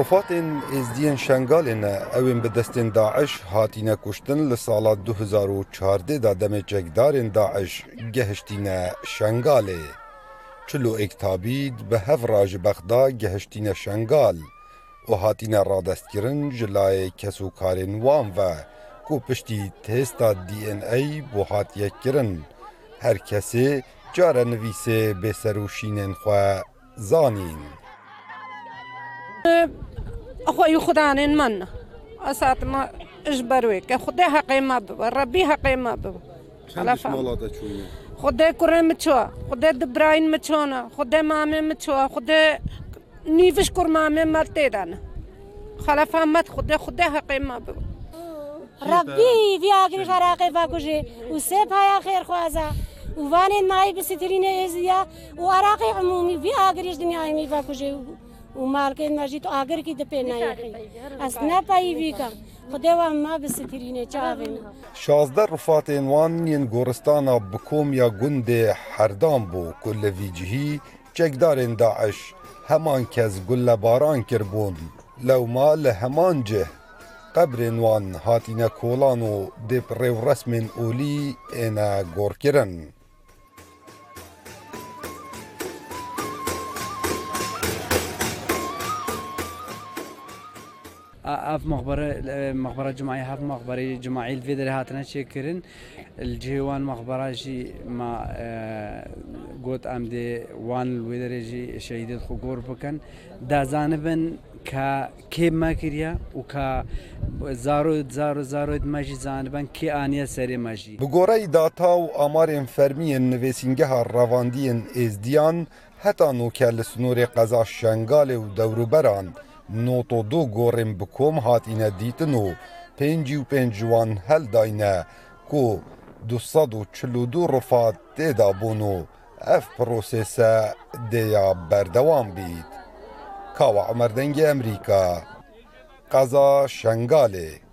ڕفاتین ئێزدیەن شنگالێنە ئەوێن بە دەستێن داعش هاتینە کوشتن لە ساڵا 2014دا دەمێکێکدارێن داعش گەهشتینە شنگالێ. چلو ئێکتابید بە هەڤڕژ بەخدا گەهشتینە شنگال و هاتینە ڕادەستکردن ژلای کەس و کارێن وانڤە کو پشتی تێستا DNA بۆ هاتیەکردن، هەر کەسێ جارە نوویسێ بێسەر و شینێن خوا زانین. أخوي خدانين منا أسات ما إجبروك خديها قيمة بابا ربيها قيمة بابا على فهم خدي كورين متشوا خدي دبراين متشونا خدي مامي متشوا خدي نيفش كور مامي مالتي دانا خلا فهمت خدي خديها قيمة بابا ربي في آخر خراقي باكوجي وسيبها يا خير خوازا وفانين معي بسترين ازيا وعراقي عمومي في آخر دنيا مي باكوجي مال کې انرژي تو اگر کې د پېنا یې اس نه پای وی کا خدای و ما به سترینه چاوین 16 رفات عنوان ین ګورستانه بکوم یا ګوند هردان بو کل ویجهی چکدارن داعش همان کس گله باران کربون لو مال همان جه قبر وان هاتینه کولانو د پرو رسمن اولی انا ګور کرن اف مغبره مغبره جماعي هاف مغبره جماعي الفيدر هاتنا شكرن الجيوان مغبره جي ما آه قوت ام دي وان الفيدر جي شهيدت خو قور بكن دا زانبن كا كيب ما كريا وكا زارو زارو زارو ماجي زانبن كي انيا سري ماجي بقوري داتا و امار انفرميين نويسينجها الرافاندين ازديان حتى نوكال سنور قزا شنغال و دوروبران نۆتۆ گۆڕێم بکۆم هاتینە دیتن و پێنجی و پێنجوان هەلداینە کۆ 242 ڕفات تێدا بوون و ئەف پرۆسێسە دەیە بەردەوام بیت. کاوە ئەمەردەنگی ئەمریکا، قەزا شنگالێک.